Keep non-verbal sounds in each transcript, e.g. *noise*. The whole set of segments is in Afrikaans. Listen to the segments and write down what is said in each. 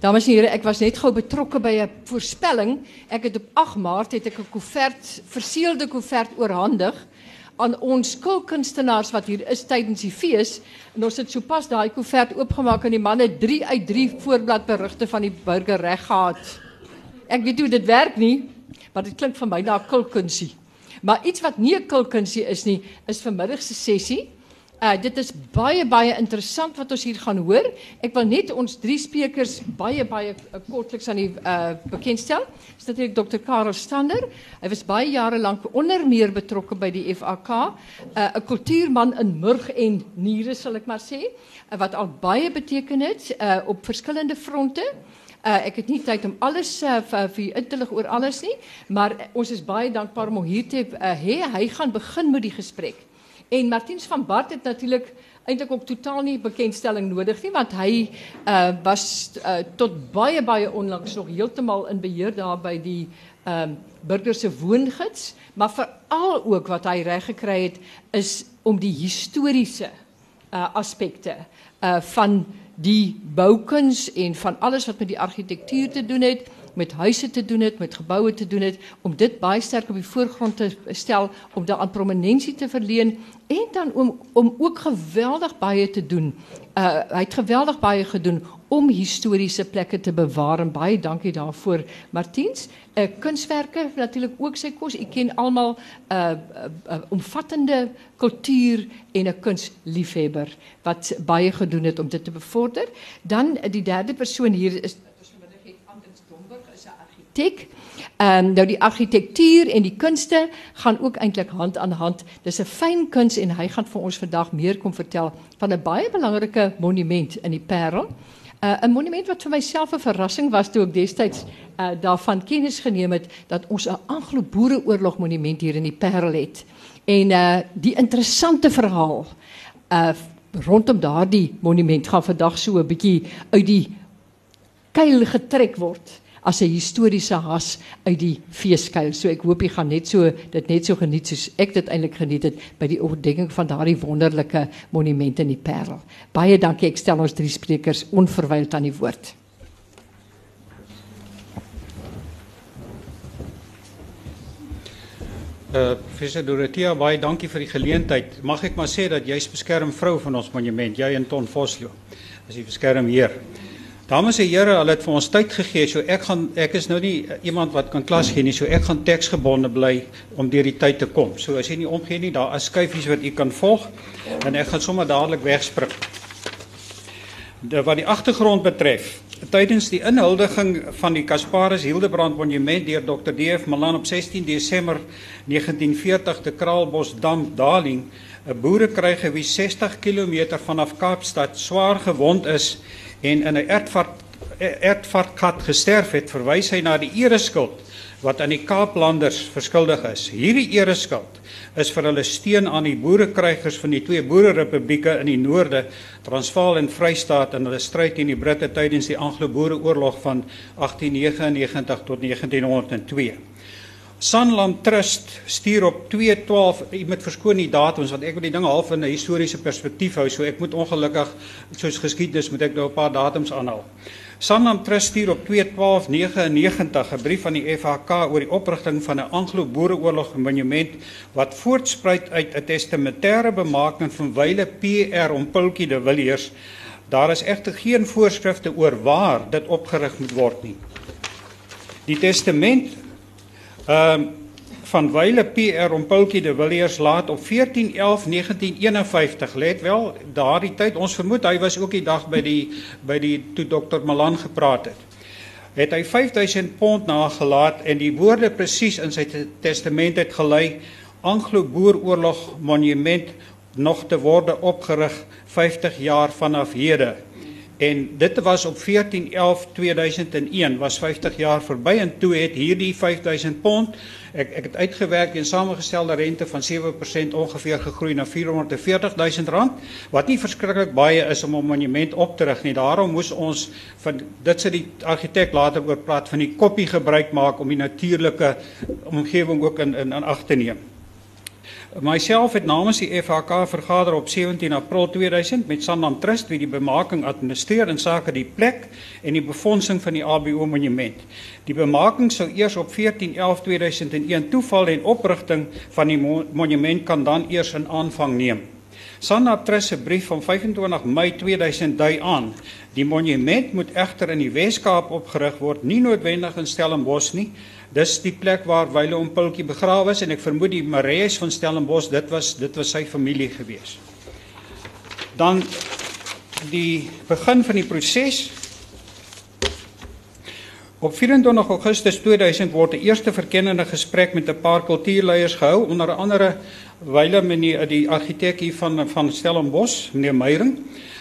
Dames en heren, ik was net gauw betrokken bij een voorspelling. Ik het op 8 maart het ek 'n koevert, verseelde koevert oorhandig aan ons kulkunstenaars wat hier is tydens die fees. En ons het sopas daai koevert oopgemaak en die man het 3 uit 3 voorbladberigte van die burgerreg gehad. Ek weet hoe dit werk nie, maar dit klink vir my na kulkunsie. Maar iets wat nie 'n kulkunsie is nie, is vanmiddag se sessie. Uh dit is baie baie interessant wat ons hier gaan hoor. Ek wil net ons drie sprekers baie baie uh, kortliks aan die uh bekendstel. Dis natuurlik Dr. Karel Stander. Hy was baie jare lank onder meer betrokke by die FAK, uh 'n kultuurman in murg en niere sal ek maar uh, wat al baie beteken het uh op verskillende fronte. Uh, ek het nie tyd om alles uh, vir, vir in te lig oor alles nie, maar uh, ons is baie dankbaar om hier te uh, hê. Hy gaan begin met die gesprek. En Martiens van Bart het natuurlijk eintlik ook totaal nie bekendstelling nodig want hy uh, was uh, tot baie baie onlangs nog heeltemal in beheer daar by die ehm um, burger se woongids, maar veral ook wat hy reg gekry is om die historiese uh, aspekte uh, van die boukuns en van alles wat met die argitektuur te doen het met huise te doen het, met gebouwen te doen het, om dit baie sterk op die voorgrond te stel, om daaraan prominentie te verleen en dan om, om ook geweldig baie te doen. Uh, hy het geweldig baie gedoen om historische plekken te bewaren. Baie dankie daarvoor, Martiens. Uh, kunstwerken, natuurlijk ook zijn kost. Ik ken allemaal uh, uh, uh, omvattende cultuur en een kunstliefhebber, wat baie gedoen het om dit te bevorderen. Dan die derde persoon hier is architect. Um, nou die architectuur en die kunste gaan ook eintlik hand aan hand. Dis 'n fyn kuns en hy gaan vir ons vandag meer kom vertel van 'n baie belangrike monument in die Parel. Uh, 'n monument wat vir myself 'n verrassing was toe ek destyds uh, daarvan kennis geneem het dat ons 'n Anglo-Boereoorlog monument hier in die Parel het. En uh, die interessante verhaal uh, rondom daardie monument gaan vandag so 'n bietjie uit die kuil getrek word as 'n historiese has uit die feeskuil. So ek hoop jy gaan net so dit net so geniet soos ek dit eintlik geniet het by die oordenking van daardie wonderlike monument in die Parel. Baie dankie. Ek stel ons drie sprekers onverwyld aan die woord. Uh, professor Dorothea, baie dankie vir die geleentheid. Mag ek maar sê dat jy's beskerm vrou van ons monument, jy en Ton Vosloo. As jy beskerm heer. Dames en here, hulle het vir ons tyd gegee. So ek gaan ek is nou nie iemand wat kan klas gee nie. So ek gaan teksgebonde bly om deur die tyd te kom. So as jy nie omgee nie, daar is skuifies wat u kan volg en ek gaan sommer dadelik wegspring. De, wat die agtergrond betref, tydens die inhuldiging van die Kasparis Hildebrand Monument deur Dr. D.F. Malan op 16 Desember 1940 te Kraalbosdam, Darling, 'n boerekryger wie 60 km vanaf Kaapstad swaar gewond is en in 'n ertvat ertvatkat gesterf het, verwys hy na die ereskuld wat aan die Kaaplanders verskuldig is. Hierdie ereskuld is vir hulle steun aan die boerekrygers van die twee boererepublieke in die noorde, Transvaal en Vrystaat in hulle stryd teen die Britte tydens die Anglo-Boereoorlog van 1899 tot 1902. Sanlam Trust stuur op 212 jy moet verskoon die datums want ek wil die dinge half in 'n historiese perspektief hou so ek moet ongelukkig soos geskiedenis moet ek nou 'n paar datums aanhaal. Sanlam Trust stuur op 21299 'n brief aan die FHK oor die oprigting van 'n Anglo-Boereoorlog monument wat voortspruit uit 'n testamentêre bemaking van wyle PR om Pultjie de Villiers. Daar is egter geen voorskrifte oor waar dit opgerig moet word nie. Die testament Ehm um, van Wyle PR om Paultjie de Villiers laat op 14/11/1951 let wel daardie tyd ons vermoed hy was ook die dag by die by die toe dokter Malan gepraat het. Het hy 5000 pond nagelaat en die woorde presies in sy testament het gelei Anglo-Boeroorlog monument nog te worde opgerig 50 jaar vanaf hede En dit was op 14/11/2001 was 50 jaar verby en toe het hierdie 5000 pond ek ek het uitgewerk en samengestelde rente van 7% ongeveer gegroei na 440000 rand wat nie verskriklik baie is om 'n monument op te rig nie. Daarom moes ons van dit sit die argitek later oor praat van die koppie gebruik maak om die natuurlike omgewing ook in in, in ag te neem. Myself het namens die FHK vergader op 17 April 2000 met Sanlam Trust wie die bemaking administreer in sake die plek en die befondsing van die ABO monument. Die bemaking sou eers op 14/11/2001 toeval en oprigting van die monument kan dan eers in aanvang neem. Sanlam Trust se brief van 25 Mei 2000 dui aan: Die monument moet egter in die Wes-Kaap opgerig word, nie noodwendig in Stellenbosch nie. Dis die plek waar Wyle om Pultjie begrawe is en ek vermoed die Marees van Stellenbosch, dit was dit was sy familie gewees. Dan die begin van die proses Op 24 Augustus 2000 word 'n eerste verkennende gesprek met 'n paar kultuurleiers gehou, onder andere Wyle meneer die argitek hier van van Stellenbosch, meneer Meyering.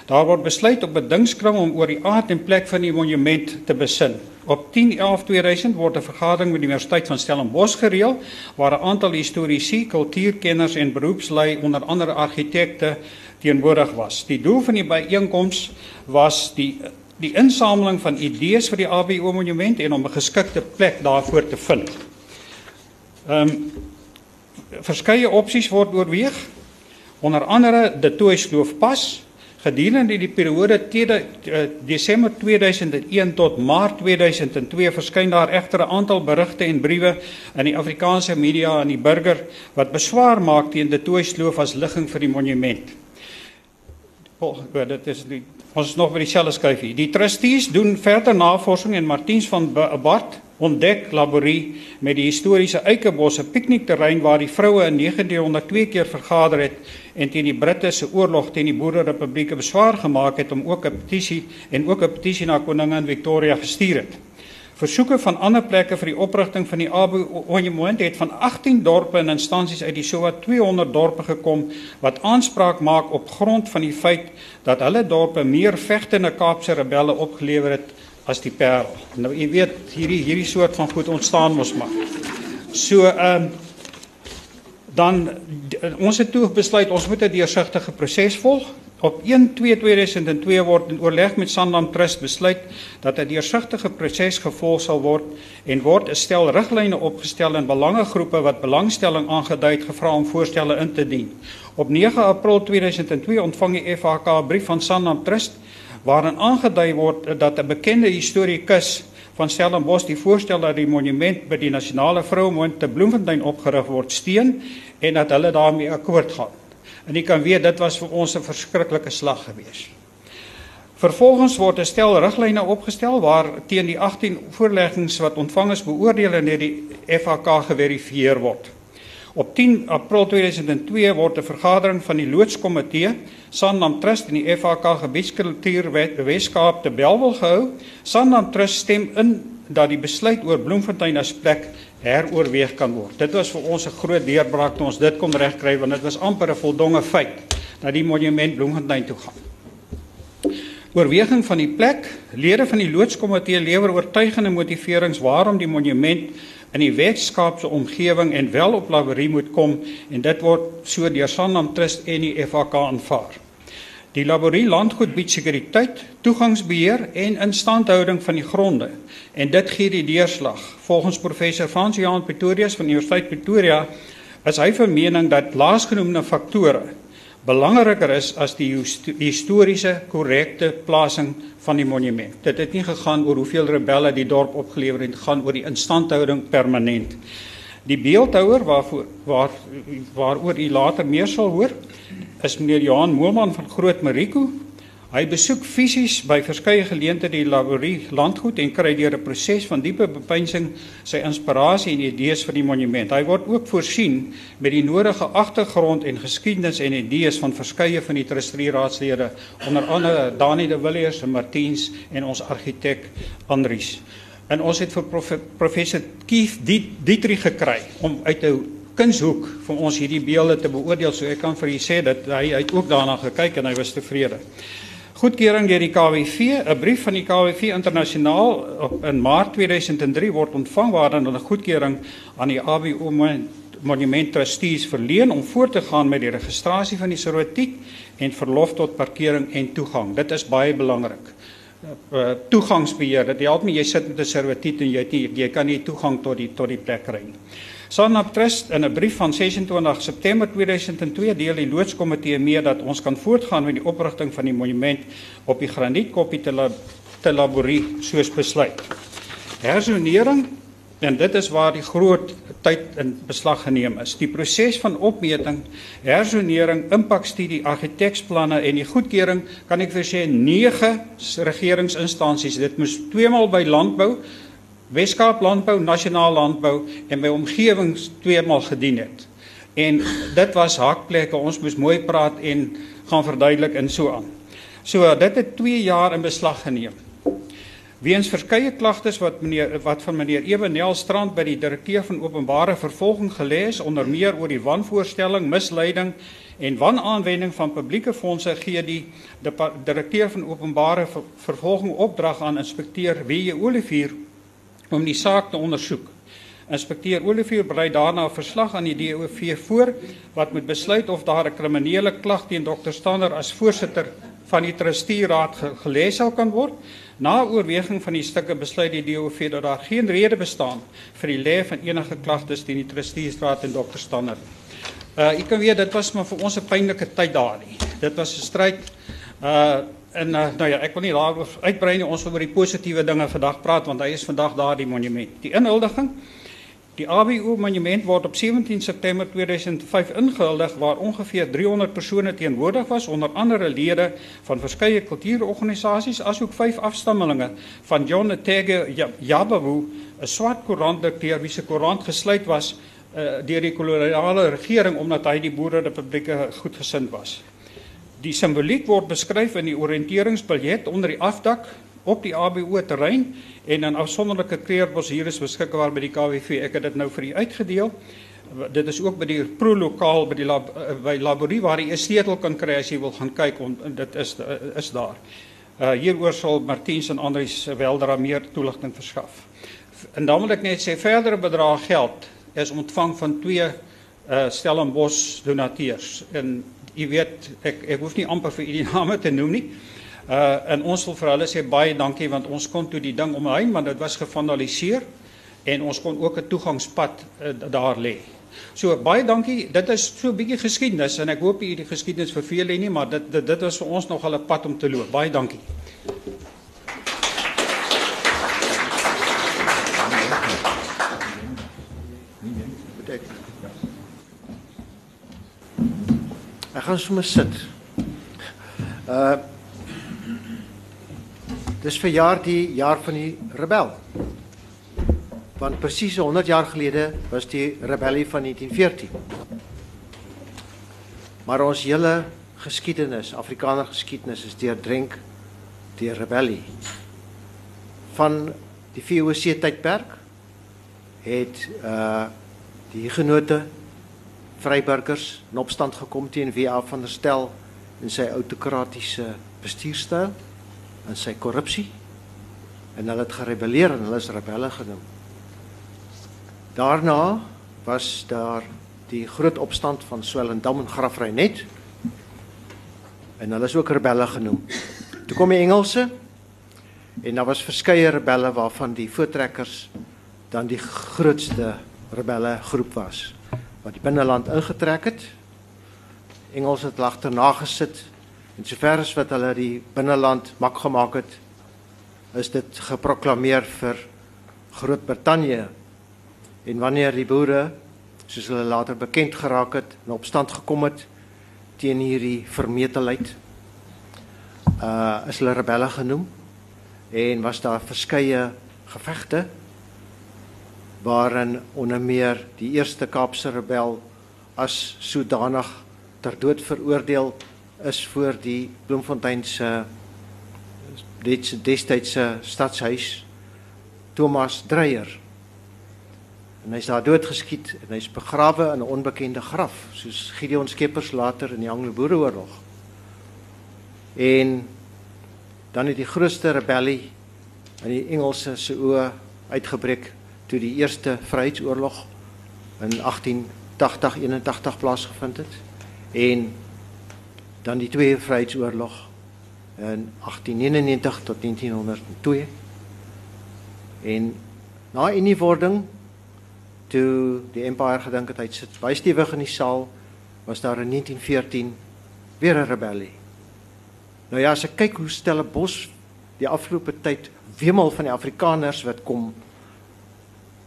Daar word besluit op 'n dingskring om oor die aard en plek van die monument te besin. Op 10/11/2000 word 'n vergadering met die Universiteit van Stellenbosch gereël waar 'n aantal historiese, kultuurkenners en beroepslui onder andere argitekte teenwoordig was. Die doel van die byeenkoms was die die insameling van idees vir die ABO monument en om 'n geskikte plek daarvoor te vind. Ehm um, verskeie opsies word oorweeg. Onder andere die Toesloof pas Gedurende die periode uh, Desember 2001 tot Maart 2002 verskyn daar egter 'n aantal berigte en briewe in die Afrikaanse media en die burger wat beswaar maak teen die Toysloof as ligging vir die monument. Oh, dit is die ons is nog by dieselfde skuifie. Die trustees doen verder navorsing en Martiens van Bart ontdek laborie met die historiese Eikebosse piknikterrein waar die vroue in 1902 keer vergader het en teen die Britte se oorlog teen die Boerderepublieke beswaar gemaak het om ook 'n petisie en ook 'n petisie na koningin Victoria gestuur het. Versoeke van ander plekke vir die oprigting van die Abu Monument het van 18 dorpe en instansies uit die sowat 200 dorpe gekom wat aanspraak maak op grond van die feit dat hulle dorpe meer vegtende Kaapse rebelle opgelewer het as die Parel. Nou jy weet hierdie hierdie soort van goed ontstaan mos maar. So ehm um, dan ons het toe besluit ons moet 'n deursigtige proses volg. Op 1/2/2002 word in oorleg met Sanlam Trust besluit dat 'n deursigtige proses gevolg sal word en word 'n stel riglyne opgestel in belangegroepe wat belangstelling aangedui het gevra om voorstelle in te dien. Op 9 April 2002 ontvang die FHK 'n brief van Sanlam Trust waarin aangedui word dat 'n bekende historikus van Stellenbosch die voorstel dat die monument by die nasionale vrouemoond te Bloemfontein opgerig word steun en dat hulle daarmee akkoord gaan. En jy kan weet dit was vir ons 'n verskriklike slag geweest. Vervolgens word 'n stel riglyne opgestel waar teen die 18 voorleggings wat ontvang is beoordeel en deur die FHK geverifieer word. Op 10 April 2002 word 'n vergadering van die loodskomitee Sanlam Trust en die FHK Gebiedskultuur Weskaap te Belwel gehou. Sanlam Trust stem in dat die besluit oor Bloemfontein as plek heroorweeg kan word. Dit was vir ons 'n groot deurbraak toe ons dit kon regkry want dit was amper 'n voldonge feit dat die monument Bloemfontein toe gaan. Oorweging van die plek, lede van die loodskomitee lewer oortuigende motiverings waarom die monument in die Weskaapse omgewing en wel op Laverie moet kom en dit word so deur Sanlam Trust en die FHK aanvaar. Die Laverie landgoed bied sekuriteit, toegangsbeheer en instandhouding van die gronde en dit gee die deurslag. Volgens professor Frans Johan Pretorius van Universiteit Pretoria is hy van mening dat laasgenoemde faktore belangriker is as die historiese korrekte plasing van die monument. Dit het nie gegaan oor hoeveel rebelle die dorp opgelewer het, gaan oor die instandhouding permanent. Die beeldhouer waarvoor waar waaroor u later meer sal hoor, is meneer Johan Moelman van Groot Mariko Hy besoek fisies by verskeie geleenthede die laborie landgoed en kry deur 'n proses van diepe bepeinsing sy inspirasie en idees vir die monument. Hy word ook voorsien met die nodige agtergrond en geskiedenis en idees van verskeie van die trustrieraadslede, onder andere Dani de Villiers en Martiens en ons argitek Andries. En ons het vir prof, professor Kief Dietrich gekry om uit 'n kunshoek vir ons hierdie beelde te beoordeel. So ek kan vir u sê dat hy uit ook daarna gekyk en hy was tevrede. Goedkeuring deur die KWV, 'n brief van die KWV internasionaal in Maart 2003 word ontvang waarin hulle goedkeuring aan die ABO Monument Trustees verleen om voort te gaan met die registrasie van die servituut en verlof tot parkering en toegang. Dit is baie belangrik. Uh, toegangsbeheer. Dit help nie jy sit met 'n servituut en jy jy kan nie toegang tot die tot die plek kry nie. Sanlam Trust in 'n brief van 26 September 2002 deel die loodskomitee mee dat ons kan voortgaan met die oprigting van die monument op die granietkopie te la, te laborie soos besluit. Hersonering en dit is waar die groot tyd in beslag geneem is. Die proses van opmeting, hersonering, impakstudie, argitekspanne en die goedkeuring kan ek vir sê 9 regeringsinstansies. Dit moes tweemaal by landbou, Weskaap Landbou, Nasionaal Landbou en by omgewings tweemaal gedien het. En dit was hakplekke. Ons moes mooi praat en gaan verduidelik en so aan. So dit het 2 jaar in beslag geneem. Weens verskeie klagtes wat meneer wat van meneer Ewenel Strand by die direkteur van openbare vervolging gelees onder meer oor die wanvoorstelling, misleiding en wanaanwending van publieke fondse gee die direkteur van openbare vervolging opdrag aan inspekteur W. Olivier om die saak te ondersoek. Inspekteur Olivier berei daarna 'n verslag aan die DOV voor wat moet besluit of daar 'n kriminele klag teen Dr. Stander as voorsitter van die trustieraad gelees sal kan word. Na oorweging van die stukke besluit die DOV dat daar geen rede bestaan vir die lê van enige klagtes teen die trusteesraad en dokter Stander. Uh ek kan weet dit was maar vir ons 'n pynlike tyd daardie. Dit was 'n stryd uh en uh, nou ja, ek wil nie daaroor uitbrei nie. Ons wil oor die positiewe dinge vandag praat want hy is vandag daar die monument. Die inhuldiging Die ABU monument word op 17 September 2005 ingehuldig waar ongeveer 300 persone teenwoordig was onder andere lede van verskeie kultuurorganisasies asook vyf afstammelinge van John Tege Yabawu, 'n swart koerantdikteur wie se koerant gesluit was uh, deur die koloniale regering omdat hy die boererepublieke goedgesind was. Die simboliek word beskryf in die oriënteringsbiljet onder die afdak op die ABO terrein en 'n afsonderlike kleerbos hier is beskikbaar by die KWV. Ek het dit nou vir u uitgedeel. Dit is ook by die pro lokaal by die lab, eh, by laborie waar jy 'n sleutel kan kry as jy wil gaan kyk om dit is is daar. Uh hieroor sal Martiens en Andrius weldra meer toelichting verskaf. En dan wil ek net sê verdere bedrag geld is ontvang van twee uh Stellenbosch donateurs en jy weet ek ek hoef nie amper vir u die *laughs* name te noem nie. Uh en ons wil vir hulle sê baie dankie want ons kon toe die ding omheen want dit was gevandaliseer en ons kon ook 'n toegangspad uh, daar lê. So baie dankie. Dit is so 'n bietjie geskiedenis en ek hoop u die geskiedenis verveel nie, maar dit dit dit was vir ons nog al 'n pad om te loop. Baie dankie. Ek gaan sommer sit. Uh Dis verjaar die jaar van die rebel. Want presies 100 jaar gelede was die rebellie van 1914. Maar ons hele geskiedenis, Afrikaner geskiedenis is deurdrink deur rebellie. Van die VOC tydperk het uh die genote vryburgers in opstand gekom teen W.A. van der Stel in sy autokratiese bestuurstyl in sy korrupsie en hulle het gerebelleer en hulle is rebelle genoem. Daarna was daar die groot opstand van Swellendam en Graafrenet en hulle is ook rebelle genoem. Toe kom die Engelse en daar was verskeie rebelle waarvan die voortrekkers dan die grootste rebelle groep was wat die binneland ingetrek het. Engelse het agterna gesit En sover as wat hulle die binneland mak gemaak het, is dit geproklaameer vir Groot-Brittanje. En wanneer die boere, soos hulle later bekend geraak het, in opstand gekom het teen hierdie vermetelheid, uh is hulle rebelle genoem en was daar verskeie gevegte waarin onder meer die eerste Kaapse rebel as sodanig ter dood veroordeel is voor die Bloemfontein se destydse stadshuis Thomas Dreyer. En hy's daar doodgeskiet en hy's begrawe in 'n onbekende graf, soos Gideon Skeppers later in die Anglo-Boereoorlog. En dan het die grootste rebellie in die Engelse se oë uitgebreek toe die eerste Vryheidsoorlog in 1880-81 plaasgevind het. En dan die Tweede Vryheidsoorlog in 1899 tot 1902. En na eniewording toe die empire gedink het hy sit baie stewig in die saal, was daar in 1914 weer 'n rebellie. Nou ja, as ek kyk hoe Stellenbosch die afgelope tyd wemel van die Afrikaners wat kom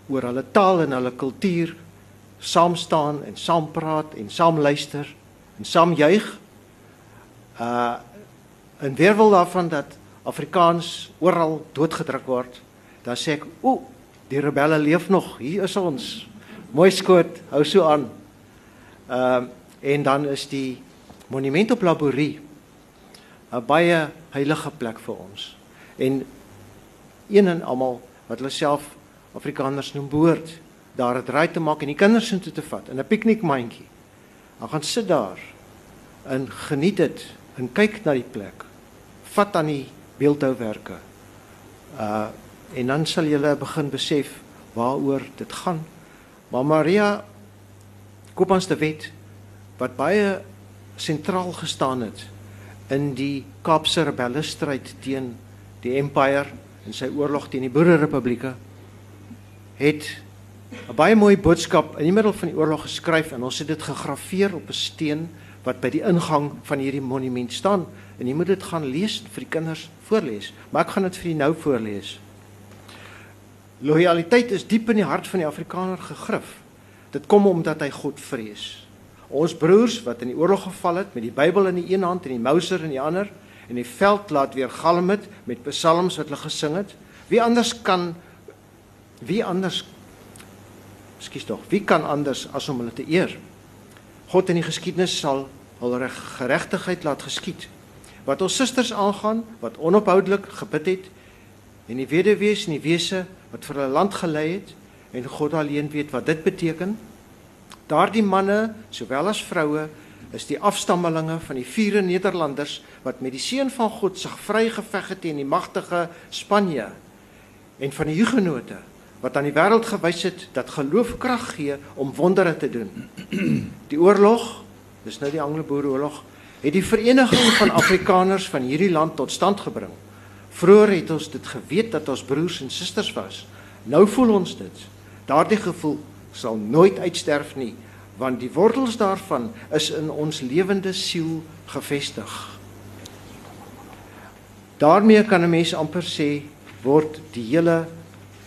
oor hulle taal en hulle kultuur saam staan en saam praat en saam luister en saam juig. Uh en weerwil daarvan dat Afrikaans oral doodgedruk word, dan sê ek, "O, die rebelle leef nog. Hier is ons. Mooi skoot, hou so aan." Ehm uh, en dan is die monument op Laborie 'n baie heilige plek vir ons. En een en almal wat hulle self Afrikaners noem behoort daar het ry te maak en die kinders sin toe te vat in 'n piknikmandjie. Dan gaan sit daar en geniet dit en kyk na die plek. Vat aan die beeldhouwerke. Uh en dan sal jy begin besef waaroor dit gaan. Maar Maria Kopans de Wet wat baie sentraal gestaan het in die Kaapse rebelle stryd teen die empire en sy oorlog teen die boererepublieke het 'n baie mooi boodskap in die middel van die oorlog geskryf en ons het dit gegraveer op 'n steen wat by die ingang van hierdie monument staan. En jy moet dit gaan lees vir die kinders voorlees. Maar ek gaan dit vir julle nou voorlees. Loyaliteit is diep in die hart van die Afrikaner gegrif dit kom omdat hy God vrees. Ons broers wat in die oorlog geval het met die Bybel in die een hand en die Mauser in die ander en die veld laat weer galm het met psalms wat hulle gesing het. Wie anders kan wie anders Skus tog, wie kan anders as om hulle te eer? God in die geskiedenis sal hul geregtigheid laat geskied. Wat ons susters aangaan wat onophoudelik gebid het en die weduwees en die wese wat vir hulle land gelei het en God alleen weet wat dit beteken. Daardie manne sowel as vroue is die afstammelinge van die vier Nederlanders wat met die seun van God sig vrygeveg het teen die magtige Spanje en van die Hugenote wat aan die wêreld gewys het dat geloof krag gee om wondere te doen. Die oorlog, dis nou die Anglo-Boereoorlog, het die vereniging van Afrikaners van hierdie land tot stand gebring. Vroeger het ons dit geweet dat ons broers en susters was. Nou voel ons dit. Daardie gevoel sal nooit uitsterf nie, want die wortels daarvan is in ons lewende siel gevestig. daarmee kan 'n mens amper sê word die hele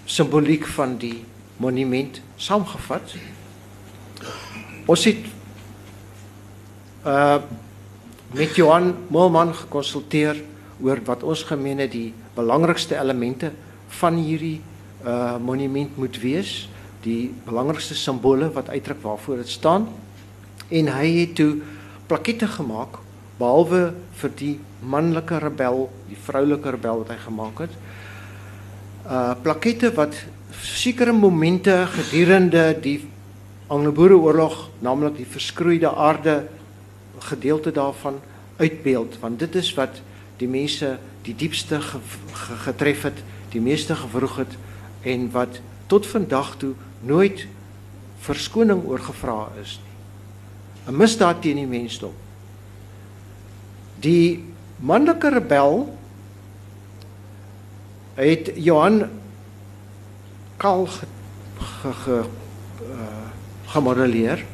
simboliek van die monument saamgevat. Ons het uh met Johan Moelman gekonsulteer oor wat ons gemeen het die belangrikste elemente van hierdie uh monument moet wees, die belangrikste simbole wat uitdruk waarvoor dit staan. En hy het toe plakette gemaak behalwe vir die manlike rebel, die vroulike rebel wat hy gemaak het uh plakette wat sekere momente gedurende die Anglo-Boereoorlog, naamlik die verskroeide aarde gedeelte daarvan uitbeeld, want dit is wat die mense die diepste ge ge getref het, die meeste gewroeg het en wat tot vandag toe nooit verskoning oorgevra is nie. 'n Misdaad teen die mensdom. Die manlike rebel het Johan Kaal ge, ge, ge uh, gemodelleer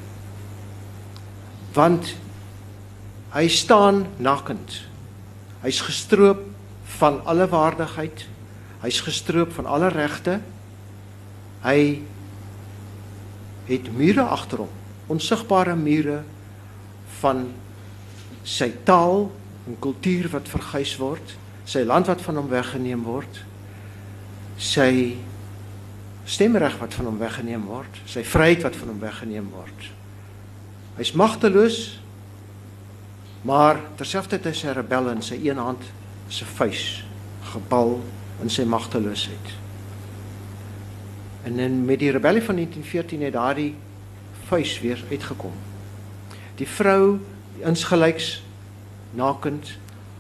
want hy staan nakkend. Hy's gestroop van alle waardigheid. Hy's gestroop van alle regte. Hy het mure agter hom, onsigbare mure van sy taal en kultuur wat verguis word, sy land wat van hom weggeneem word sy stemreg wat van hom weggeneem word, sy vryheid wat van hom weggeneem word. Hy's magteloos. Maar terselfdertyd is hy rebel in sy een hand se vuis gebal in sy magteloosheid. En dan met die rebellie van 1914 het daardie vuis weer uitgekom. Die vrou insgelyks nakend,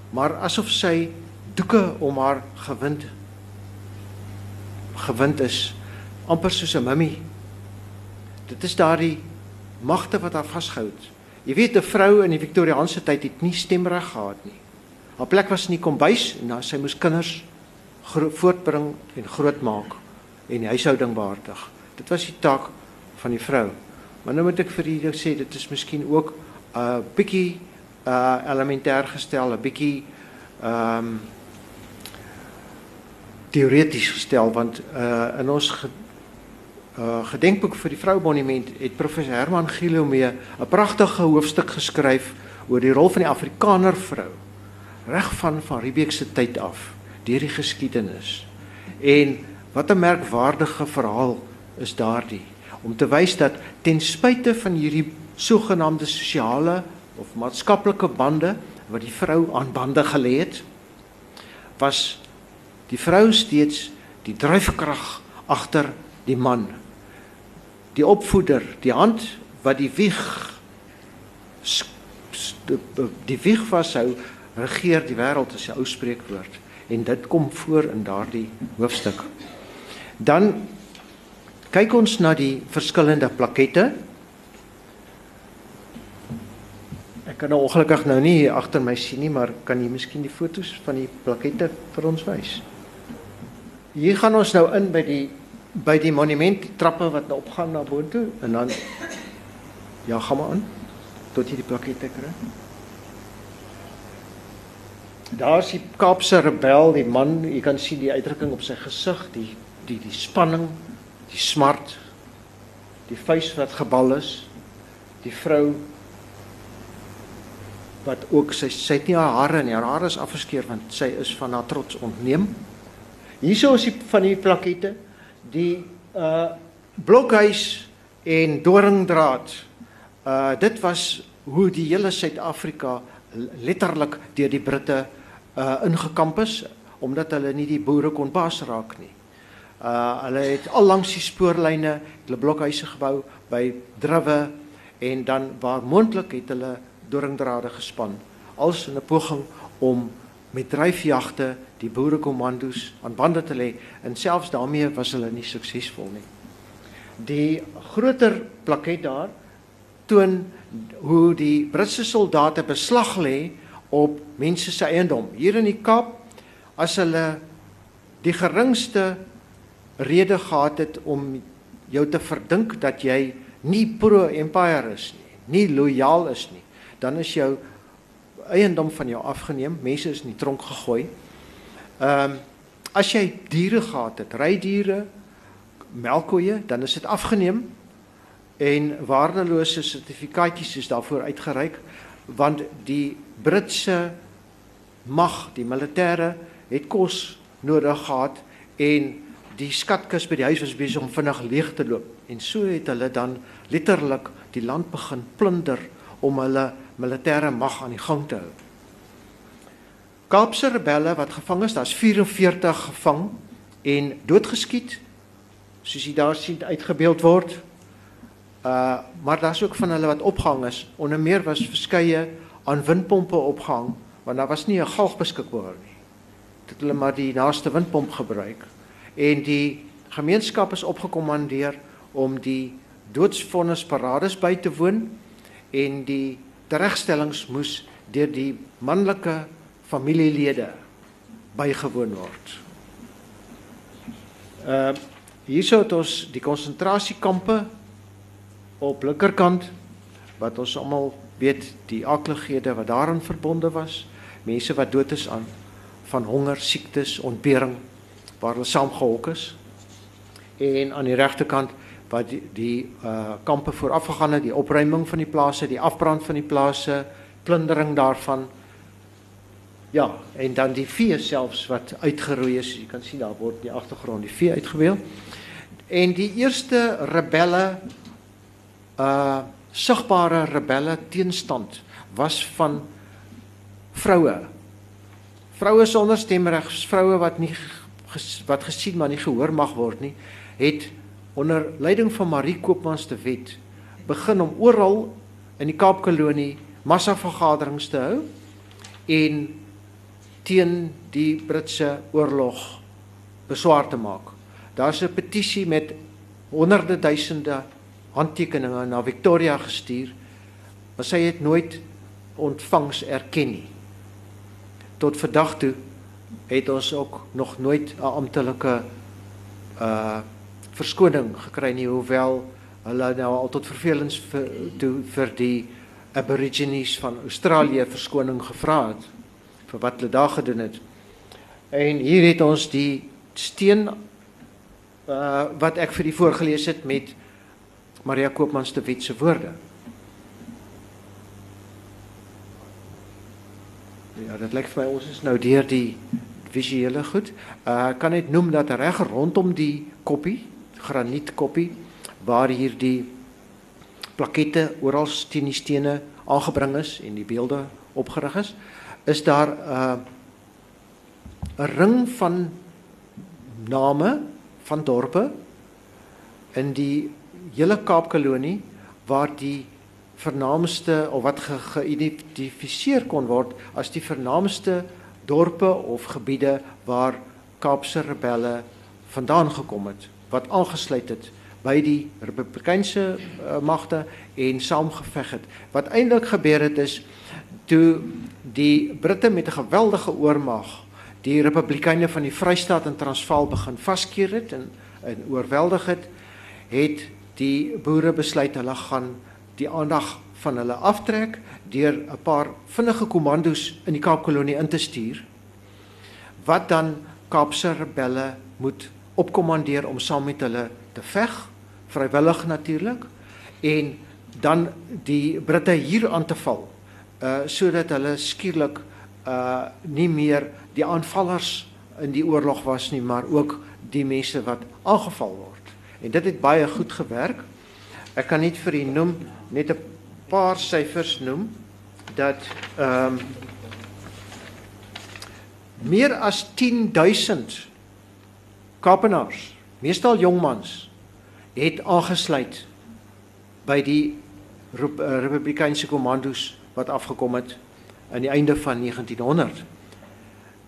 maar asof sy doeke om haar gewind gewind is amper soos 'n mummie. Dit is daardie magte wat haar vasgehou het. Jy weet 'n vrou in die Victoriaanse tyd het nie stemreg gehad nie. Haar plek was in die kombuis en nou sy moes kinders voortbring en grootmaak en die huishouding behartig. Dit was die taak van die vrou. Maar nou moet ek vir julle sê dit is miskien ook 'n uh, bietjie uh elementêr gestel, 'n bietjie ehm um, teoreties gestel want uh in ons ge, uh gedenkboek vir die vroumonument het professor Herman Gilomee 'n pragtige hoofstuk geskryf oor die rol van die Afrikaner vrou reg van van Riebeeck se tyd af deur die geskiedenis. En wat 'n merkwaardige verhaal is daardie om te wys dat ten spyte van hierdie sogenaamde sosiale of maatskaplike bande wat die vrou aan bande gelê het, was die vrou steeds die dryfkrag agter die man. Die opvoeder, die hand wat die wieg die wieg vashou, regeer die wêreld as 'n ou spreekwoord en dit kom voor in daardie hoofstuk. Dan kyk ons na die verskillende plakette. Ek kan nou ongelukkig nou nie agter my sien nie, maar kan jy miskien die fotos van die plakette vir ons wys? Hier gaan ons nou in by die by die monument die trappe wat nou opgaan na bo toe en dan ja, gaan maar in tot jy die plakette kry. Daar is die Kaapse rebel, die man, jy kan sien die uitdrukking op sy gesig, die die die spanning, die smart, die vuis wat gebal is, die vrou wat ook sy sy het nie haar hare nie, haar hare is afgeskeer want sy is van haar trots ontneem. Hierso is die van die plakette, die uh blokhuis en doringdraad. Uh dit was hoe die hele Suid-Afrika letterlik deur die Britte uh ingekamp is omdat hulle nie die boere kon pas raak nie. Uh hulle het al langs die spoorlyne hulle blokhuise gebou by drywe en dan waar moontlik het hulle doringdrade gespan als in 'n poging om met dryfjagte die boerekommandos aan bande te lê en selfs daarmee was hulle nie suksesvol nie. Die groter plaket daar toon hoe die Britse soldate beslag lê op mense se eiendom. Hier in die Kaap as hulle die geringste rede gehad het om jou te verdink dat jy nie pro empire is nie, nie lojaal is nie, dan is jou eiendom van jou afgeneem, mense is in die tronk gegooi. Ehm um, as jy diere gehad het, rydiere, melkkoeie, dan is dit afgeneem en waardelose sertifikaatjies is daarvoor uitgereik want die Britse mag, die militêre het kos nodig gehad en die skatkis by die huis was besig om vinnig leeg te loop en so het hulle dan letterlik die land begin plunder om hulle militêre mag aan die gang te hou. Kaapse rebelle wat gevang is, daar's 44 gevang en doodgeskiet soos jy daar sien uitgebeeld word. Uh maar daar's ook van hulle wat opgehang is. Onder meer was verskeie aan windpompe opgehang want daar was nie 'n galg beskikbaar nie. Dit hulle maar die naaste windpomp gebruik en die gemeenskap is opgekommandeer om die doodsvonnis parades by te woon en die teregstellings moes deur die manlike familielede bygewoon word. Uh hierso het ons die konsentrasiekampe op linkerkant wat ons almal weet die aklighede wat daarin verbonde was, mense wat dood is aan van honger, siektes, ontbering waar hulle saamgehok is. En aan die regterkant wat die, die uh kampe voorafgegaan het, die opruiming van die plase, die afbrand van die plase, plundering daarvan. Ja, en dan die vee selfs wat uitgeroei is. Jy kan sien daar word die agtergrond die vee uitgeweel. En die eerste rebelle uh sigbare rebelle teenstand was van vroue. Vroue sonder stemreg, vroue wat nie wat gesien maar nie gehoor mag word nie, het onder leiding van Marie Koopmans te wet begin om oral in die Kaapkolonie massavergaderings te hou en teen die Britse oorlog beswaar te maak. Daar's 'n petisie met honderde duisende handtekeninge na Victoria gestuur, maar sy het nooit ontvangs erken nie. Tot vandag toe het ons ook nog nooit 'n amptelike uh verskoning gekry nie hoewel hulle nou al tot vervelings vir toe vir die aborigines van Australië verskoning gevra het vir wat hulle daar gedoen het. En hier het ons die steen uh wat ek vir u voorgeles het met Maria Wet se woorde. Ja, dit lyk vir my ons is nou deur die visuele goed. Uh kan net noem dat reg rondom die koppie, granieetkoppie waar hier die plakette oral teen die stene aangebring is en die beelde opgerig is, is daar 'n uh, 'n ring van name van dorpe in die hele Kaapkolonie waar die vernaamste of wat geïdentifiseer kon word as die vernaamste dorpe of gebiede waar Kaapse rebelle vandaan gekom het wat aangesluit het by die republikeinse uh, magte en saamgeveg het. Wat eintlik gebeur het is toe die Britte met 'n geweldige oormag die republikeine van die Vrystaat en Transvaal begin vaskeer het en en oorweldig het, het die boere besluit hulle gaan die aandag van hulle aftrek deur 'n paar vinnige kommandos in die Kaapkolonie in te stuur wat dan Kaapse rebelle moet opkommandeer om saam met hulle te veg vrywillig natuurlik en dan die Britte hier aan te val uh sodat hulle skielik uh nie meer die aanvallers in die oorlog was nie maar ook die mense wat aangeval word. En dit het baie goed gewerk. Ek kan net vir u noem net 'n paar syfers noem dat ehm um, meer as 10000 Kaapenaars meestal jongmans het aangesluit by die eh, Republikeinse kommandos wat afgekom het aan die einde van 1900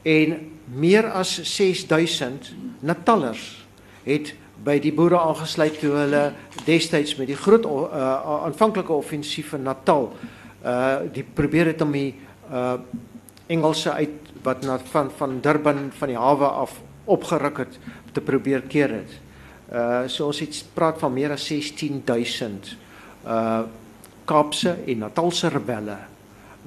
en meer as 6000 Natallers het by die boere aangesluit toe hulle destyds met die groot uh, aanvanklike offensief in Natal uh die probeer het om die uh Engelse uit wat na van van Durban van die hawe af opgeruk het te probeer keer het. Uh so ons het praat van meer as 16000 uh Kaapse en Natalse rebelle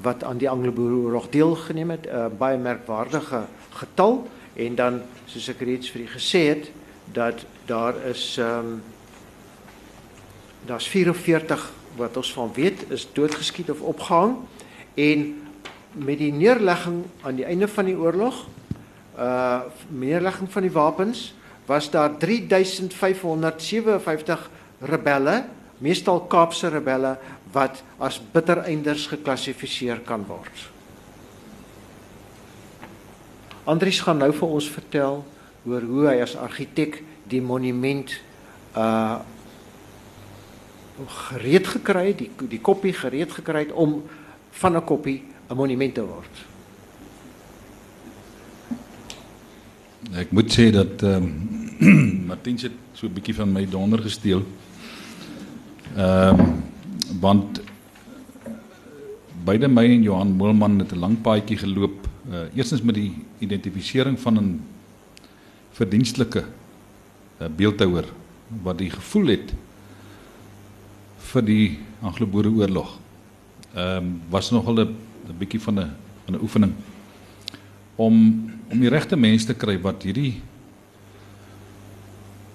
wat aan die Anglo-Boereoorlog deelgeneem het, 'n uh, baie merkwaardige getal en dan soos ek reeds vir u gesê het dat daar is ehm um, daar's 44 wat ons van weet is doodgeskiet of opgehang en met die neerlegging aan die einde van die oorlog uh neerlegging van die wapens was daar 3557 rebelle, meestal Kaapse rebelle wat as bittereinders geklassifiseer kan word. Andries gaan nou vir ons vertel oor hoe hy as argitek die monument uh gereed gekry het, die die koppie gereed gekry het om van 'n koppie 'n monument te word. Ek moet sê dat ehm um, Martiens het so 'n bietjie van my donder gesteel. Ehm um, want beide my en Johan Moelman het 'n lang paadjie geloop. Uh, eerstens met die identifisering van 'n verdienstelike uh, beeldhouer wat die gevoel het vir die Anglo-Boereoorlog. Ehm um, was nogal 'n bietjie van 'n 'n oefening om om die regte mense te kry wat hierdie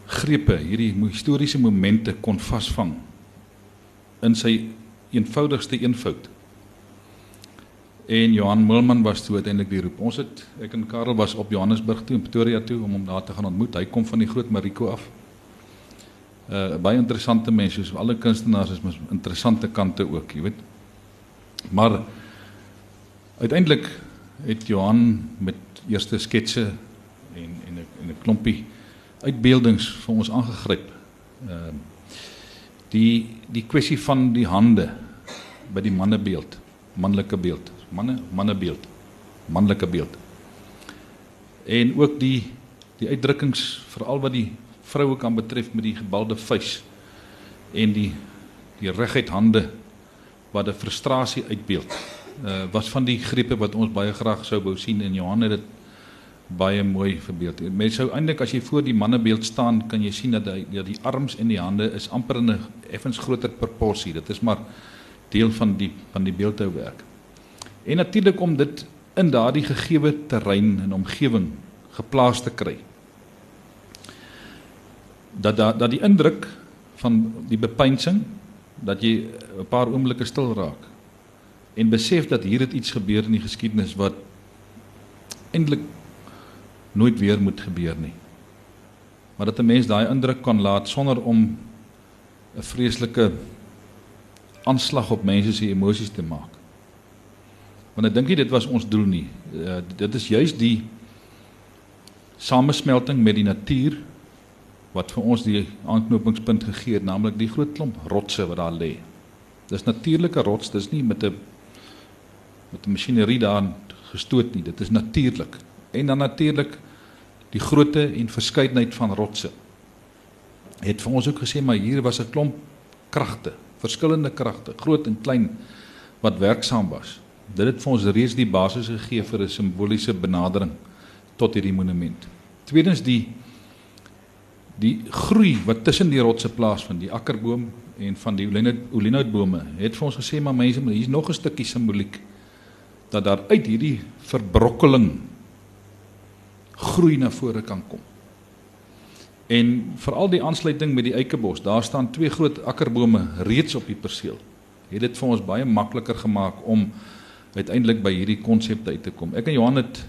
grepe, hierdie historiese momente kon vasvang in sy eenvoudigste eenvoud. En Johan Mulman was toe uiteindelik die roep. Ons het ek en Karel was op Johannesburg toe in Pretoria toe om hom daar te gaan ontmoet. Hy kom van die Groot Mariko af. uh, baie interessante mens, soos alle kunstenaars is met interessante kante ook, jy weet. Maar uiteindelik het Johan met eerste sketse en en 'n en 'n klompie uitbeeldings vir ons aangegryp. Ehm uh, die die kwessie van die hande by die mannebeeld, manlike beeld, manne mannebeeld, manlike beeld. En ook die die uitdrukkings veral wat die vroue kan betref met die gebalde vuis en die die reguit hande wat 'n frustrasie uitbeeld. Uh was van die grepe wat ons baie graag sou wou sien en Johan het dit baie mooi verbeeld. Mense sou eintlik as jy voor die mannebeeld staan, kan jy sien dat die dat die arms en die hande is amper in 'n effens groter proporsie. Dit is maar deel van die van die beeldhouwerk. En natuurlik om dit in daardie gegeewe terrein en omgewing geplaas te kry. Dat dat dat die indruk van die bepeinsing dat jy 'n paar oomblikke stil raak en besef dat hier het iets gebeur in die geskiedenis wat eintlik nooit weer moet gebeur nie. Maar dat 'n mens daai indruk kan laat sonder om 'n vreeslike aanslag op mense se emosies te maak. Want ek dink nie dit was ons doel nie. Uh, dit is juis die samesmelting met die natuur wat vir ons die aanknopingspunt gegee het, naamlik die groot klomp rotse wat daar lê. Dis natuurlike rots, dis nie met 'n met 'n masjinerie daarin gestoot nie. Dit is natuurlik. En dan natuurlik die grootte en verskeidenheid van rotse. Het vir ons ook gesê maar hier was 'n klomp kragte, verskillende kragte, groot en klein wat werksaam was. Dit het vir ons reeds die basis gegee vir 'n simboliese benadering tot hierdie monument. Tweedens die die groei wat tussen die rotse plaasvind, die akkerboom en van die olinoutbome, het vir ons gesê maar mense, hier's nog 'n stukkie simboliek dat daar uit hierdie verbrokkeling groei na vore kan kom. En veral die aansluiting met die eikebos, daar staan twee groot akkerbome reeds op die perseel. Het dit vir ons baie makliker gemaak om uiteindelik by hierdie konsep uit te kom. Ek en Johan het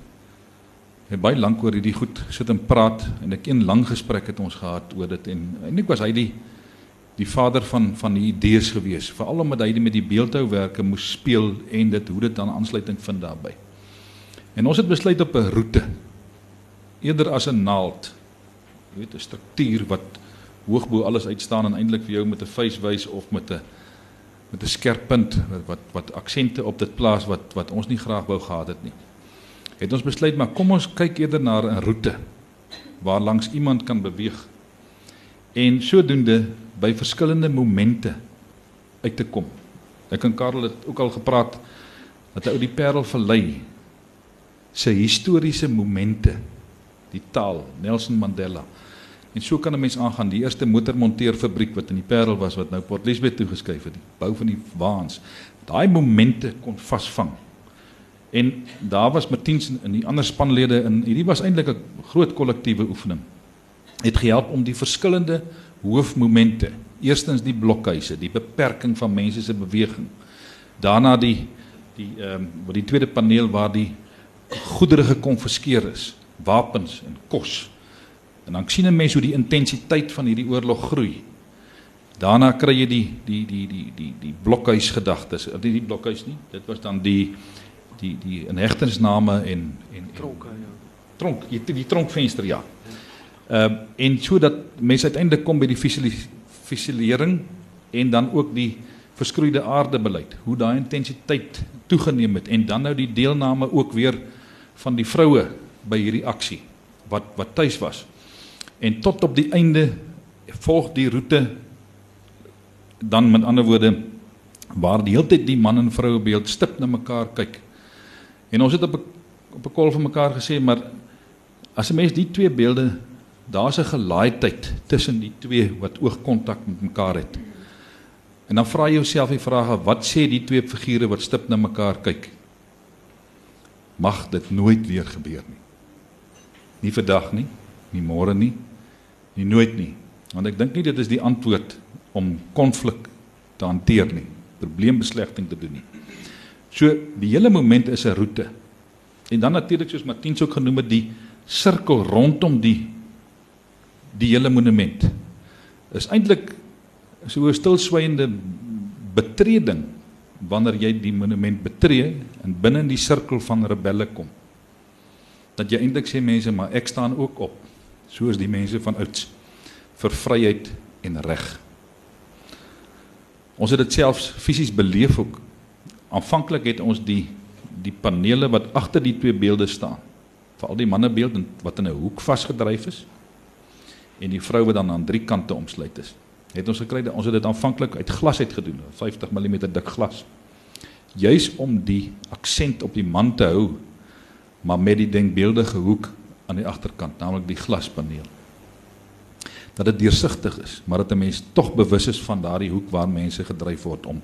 het baie lank oor hierdie goed sit en praat en ek een lang gesprek het ons gehad oor dit en eintlik was hy die die vader van van die idees gewees, veral omdat hy met die beeldhouwerke moes speel en dit hoe dit dan aansluiting vind daarbey. En ons het besluit op 'n roete eerder as 'n naald. Jy weet 'n struktuur wat hoog bo alles uitstaan en eintlik vir jou met 'n face wys of met 'n met 'n skerp punt wat wat wat aksente op dit plaas wat wat ons nie graag wou gehad het nie. Het ons besluit maar kom ons kyk eerder na 'n roete waar langs iemand kan beweeg. En sodoende by verskillende momente uit te kom. Ek en Karel het ook al gepraat dat hy ou die Parel verlei se historiese momente die taal Nelson Mandela. En so kan 'n mens aangaan die eerste motormonteerfabriek wat in die Parel was wat nou Port Elizabeth toegeskuif het, die bou van die waans. Daai momente kon vasvang. En daar was Martiens en die ander spanlede in hierdie was eintlik 'n groot kollektiewe oefening. Het gehelp om die verskillende hoofmomente. Eerstens die blokhuise, die beperking van mense se beweging. Daarna die die ehm um, wat die tweede paneel waar die goedere gekonfiskeer is, wapens en kos. En dan sien 'n mens hoe die intensiteit van hierdie oorlog groei. Daarna kry jy die die die die die die blokhuis gedagtes. Of die, die blokhuis nie. Dit was dan die die die inhegtenisname en en tronke ja. Tronk, die, die tronkvenster ja. Ehm uh, en sodat mense uiteindelik kom by die visualisering en dan ook die verskroeide aarde beleid. Hoe daai intensiteit toegeneem het en dan nou die deelname ook weer van die vroue by hierdie aksie wat wat tuis was. En tot op die einde volg die roete dan met ander woorde waar die hele tyd die man en vroue beeld stip na mekaar kyk. En ons het op 'n op 'n kol vir mekaar gesê maar as 'n mens die twee beelde daar's 'n gelaaidheid tussen die twee wat oogkontak met mekaar het. En dan vra jy jouself die vraag: wat sê die twee figure wat stip na mekaar kyk? Mag dit nooit weer gebeur nie. Nie vandag nie, nie môre nie, nie nooit nie. Want ek dink nie dit is die antwoord om konflik te hanteer nie, probleembeslegting te doen nie. So die hele moment is 'n roete. En dan natuurlik soos Martiens ook genoem het, die sirkel rondom die die hele monument is eintlik so 'n stilswygende betreding wanneer jy die monument betree en binne in die sirkel van rebelle kom. Dat jy eintlik sê mense, maar ek staan ook op soos die mense van ouds vir vryheid en reg. Ons het dit selfs fisies beleef ook. Aanvanklik het ons die die panele wat agter die twee beelde staan, veral die mannebeeld wat in 'n hoek vasgedryf is en die vrou wat dan aan drie kante omsluit is. Het ons gekry ons het dit aanvanklik uit glas uit gedoen, 50 mm dik glas. Juis om die aksent op die man te hou, maar met die denkbeeldige hoek aan die agterkant, naamlik die glaspaneel. Dat dit deursigtig is, maar dat 'n mens tog bewus is van daardie hoek waar mense gedryf word om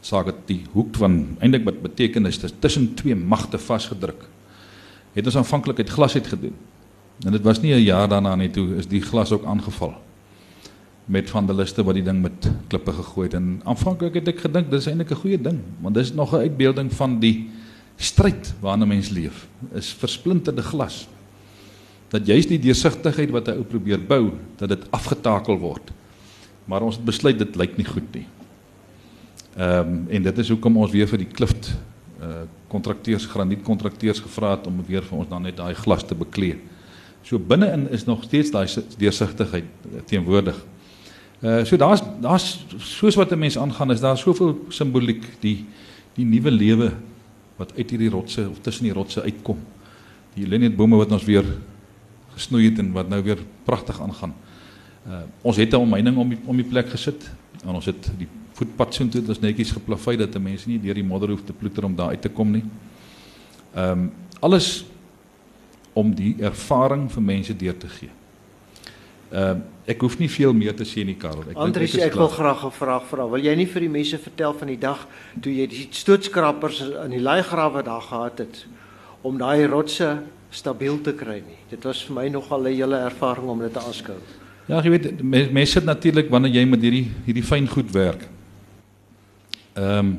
sake die hoek van eintlik wat beteken is tussen twee magte vasgedruk. Het ons aanvanklik uit glas uit gedoen. En dit was nie 'n jaar daarna nie toe is die glas ook aangeval met vandaliste wat die ding met klippe gegooi het en aanvanklik het ek gedink dis eintlik 'n goeie ding want dis nog 'n uitbeelding van die stryd waarna mens leef is versplinterde glas dat juist die deursigtigheid wat hy ou probeer bou dat dit afgetakel word maar ons het besluit dit lyk nie goed nie ehm um, en dit is hoekom ons weer vir die klift uh kontrakteurs granietkontrakteurs gevra het om weer vir ons dan net daai glas te beklee. So binne-in is nog steeds daai deursigtigheid teenwoordig. Uh so daar's daar's soos wat 'n mens aangaan is daar soveel simboliek die die nuwe lewe wat uit hierdie rotse of tussen die rotse uitkom. Die lenietbome wat ons weer gesnoei het en wat nou weer pragtig aangaan. Uh ons het 'n omheining om die, om die plek gesit en ons het die voetpad so intoe dis netjies geplafei dat mense nie deur die modder hoef te ploeter om daar uit te kom nie. Ehm um, alles om die ervaring vir mense deur te gee. Ehm uh, ek hoef nie veel meer te sê nie Karel. Ek Andries, ek, ek wil graag 'n vraag vra. Wil jy nie vir die mense vertel van die dag toe jy die stootskrappers in die laaigrawe daar gehad het om daai rotse stabiel te kry nie? Dit was vir my nogal 'n hele ervaring om dit te aanskou. Ja, jy weet mense mens sit natuurlik wanneer jy met hierdie hierdie fyn goed werk. Ehm um,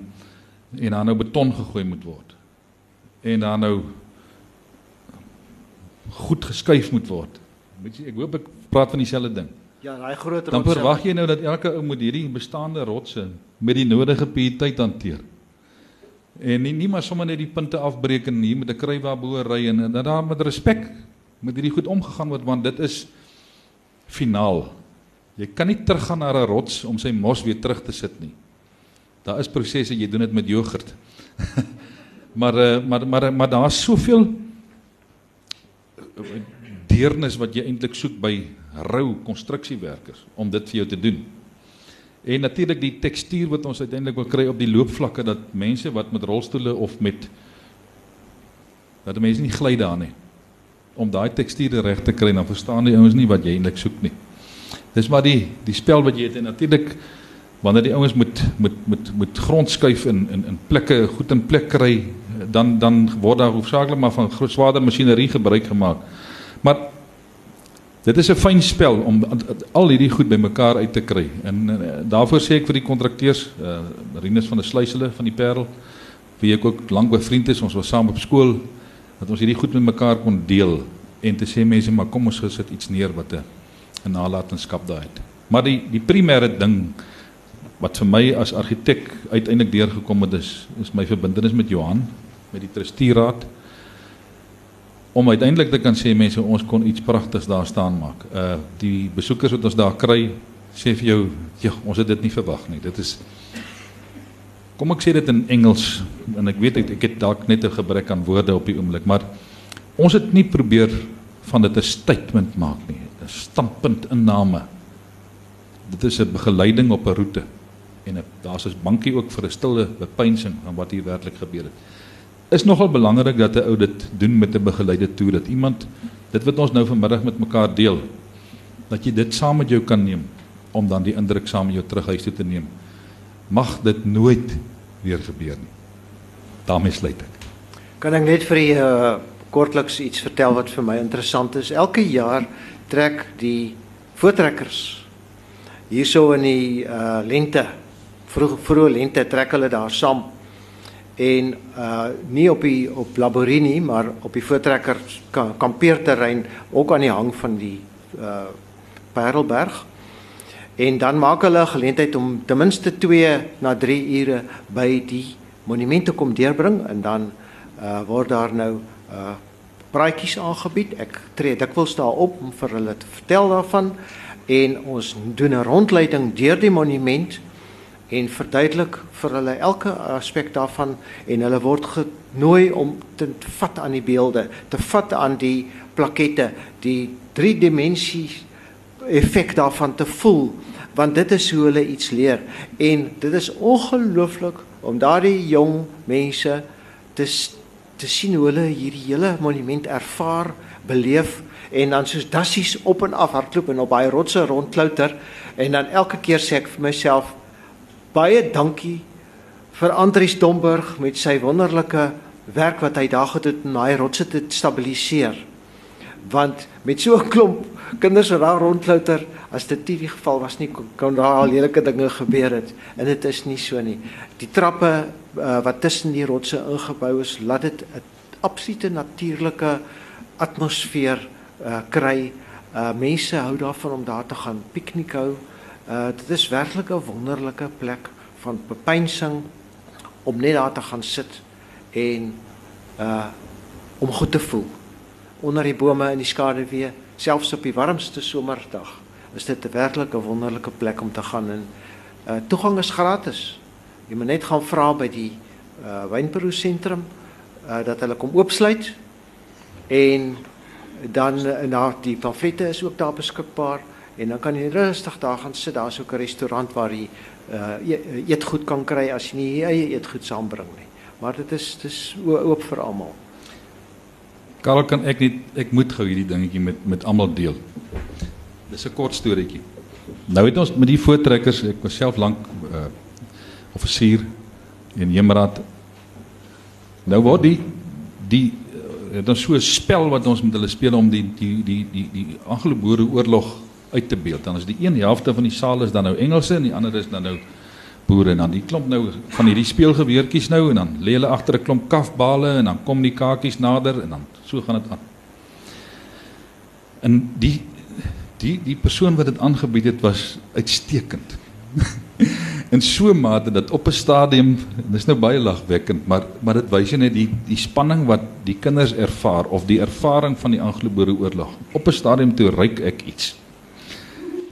en dan nou beton gegooi moet word. En dan nou goed geskuif moet word. Ek hoop ek praat van dieselfde ding. Ja, daai groot rotse. Dan verwag jy nou dat elke ou moet hierdie bestaande rotse met die nodige pietyd hanteer. En nie nie maar sommer net die punte afbreek en hier met 'n krywa bo ry en dat daar met respek met hierdie goed omgegaan word want dit is finaal. Jy kan nie teruggaan na 'n rots om sy mos weer terug te sit nie. Daar is prosesse, jy doen dit met jogurt. *laughs* maar uh, maar maar maar daar's soveel deernis wat jy eintlik soek by rou konstruksiewerkers om dit vir jou te doen. En natuurlik die tekstuur wat ons uiteindelik wil kry op die loopvlakke dat mense wat met rolstoele of met dat mense nie gly daar nie om daai tekstuur reg te kry dan verstaan die ouens nie wat jy eintlik soek nie. Dis maar die die spel wat jy het en natuurlik wanneer die ouens moet moet moet moet grond skuif in in in plekke goed in plek kry dan dan word daar hoofsaaklik maar van groot swaarder masjinerie gebruik gemaak. Maar dit is 'n fyn spel om al hierdie goed bymekaar uit te kry. En uh, daarvoor sê ek vir die kontrakteurs, uh, Rinus van der Sluisele van die Parel, wie ek ook lank bevriend is, ons was saam op skool, dat ons hierdie goed met mekaar kon deel en te sê mense, maar kom ons gesit iets neer wat 'n nalatenskap daai het. Maar die die primêre ding wat vir my as argitek uiteindelik deurgekom het is is my verbintenis met Johan met die trustieraad om uiteindelik te kan sê mense ons kon iets pragtigs daar staan maak. Uh die besoekers wat ons daar kry sê vir jou, ja, ons het dit nie verwag nie. Dit is Kom ek sê dit in Engels en ek weet ek, ek het dalk net 'n gebrek aan woorde op die oomblik, maar ons het nie probeer van dit 'n statement maak nie, 'n standpunt inname. Dit is 'n begeleiding op 'n roete en daar's 'n bankie ook vir 'n stille bepeinsing van wat hier werklik gebeur het is nogal belangrik dat 'n ou dit doen met 'n begeleide toer dat iemand dit wat ons nou vanmiddag met mekaar deel dat jy dit saam met jou kan neem om dan die indruk saam met jou terug huis toe te neem. Mag dit nooit weer gebeur nie. daarmee sluit ek. Kan ek net vir u uh, kortliks iets vertel wat vir my interessant is? Elke jaar trek die voortrekkers hierso in die uh, lente vroeg vroeg lente trek hulle daar saam en uh nie op die op Laborini maar op die voortrekker kampeerterrein ook aan die hang van die uh Parelberg. En dan maak hulle geleentheid om ten minste 2 na 3 ure by die monumente kom deurbring en dan uh word daar nou uh praatjies aangebied. Ek tree dikwels daar op om vir hulle te vertel daarvan en ons doen 'n rondleiding deur die monument en verduidelik vir hulle elke aspek daarvan en hulle word genooi om te vat aan die beelde, te vat aan die plakette, die drie dimensies effek daarvan te voel want dit is hoe hulle iets leer. En dit is ongelooflik om daardie jong mense te te sien hoe hulle hierdie hele monument ervaar, beleef en dan soos dassies op en af hardloop en op daai rotse rondklouter en dan elke keer sê ek vir myself baie dankie vir Andries Domburg met sy wonderlike werk wat hy daar gedoen het om daai rotse te stabiliseer. Want met so 'n klomp kinders wat daar rondklouter, as dit nie die geval was nie, kon daar al lelike dinge gebeur het en dit is nie so nie. Die trappe uh, wat tussen die rotse ingebou is, laat dit 'n absolute natuurlike atmosfeer uh, kry. Uh, mense hou daarvan om daar te gaan piknik hou. Uh, dit is werklik 'n wonderlike plek van bepeinsing om net daar te gaan sit en uh om goed te voel. Onder die bome in die skaduwee selfs op die warmste somerdag is dit 'n werklik 'n wonderlike plek om te gaan en uh toegang is gratis. Jy moet net gaan vra by die uh wynperu sentrum uh dat hulle kom oopsluit en dan uh, na die pamflette is ook daar beskikbaar en dan kan jy rustig daar gaan sit daar's ook 'n restaurant waar jy uh eetgoed kan kry as jy nie jy eie eetgoed saambring nie maar dit is dis oop vir almal Karel kan ek net ek moet gou hierdie dingetjie met met almal deel. Dis 'n kort storieetjie. Nou het ons met die voortrekkers, ek was self lank uh offisier in Jemraad. Nou word die die het ons so 'n spel wat ons met hulle speel om die die die die die Anglo-Boere oorlog uit te beeld. Dan is die een helfte van die saal is dan nou Engelse en die ander is dan nou boere en dan die klomp nou van hierdie speelgeweertjies nou en dan lê hulle agter 'n klomp kafbale en dan kom die kakies nader en dan so gaan dit aan. En die die die persoon wat dit aangebied het was uitstekend. *laughs* in so 'n mate dat op 'n stadium dis nou baie lagwekkend, maar maar dit wys net die die spanning wat die kinders ervaar of die ervaring van die Anglo-Boereoorlog. Op 'n stadium toe ryk ek iets.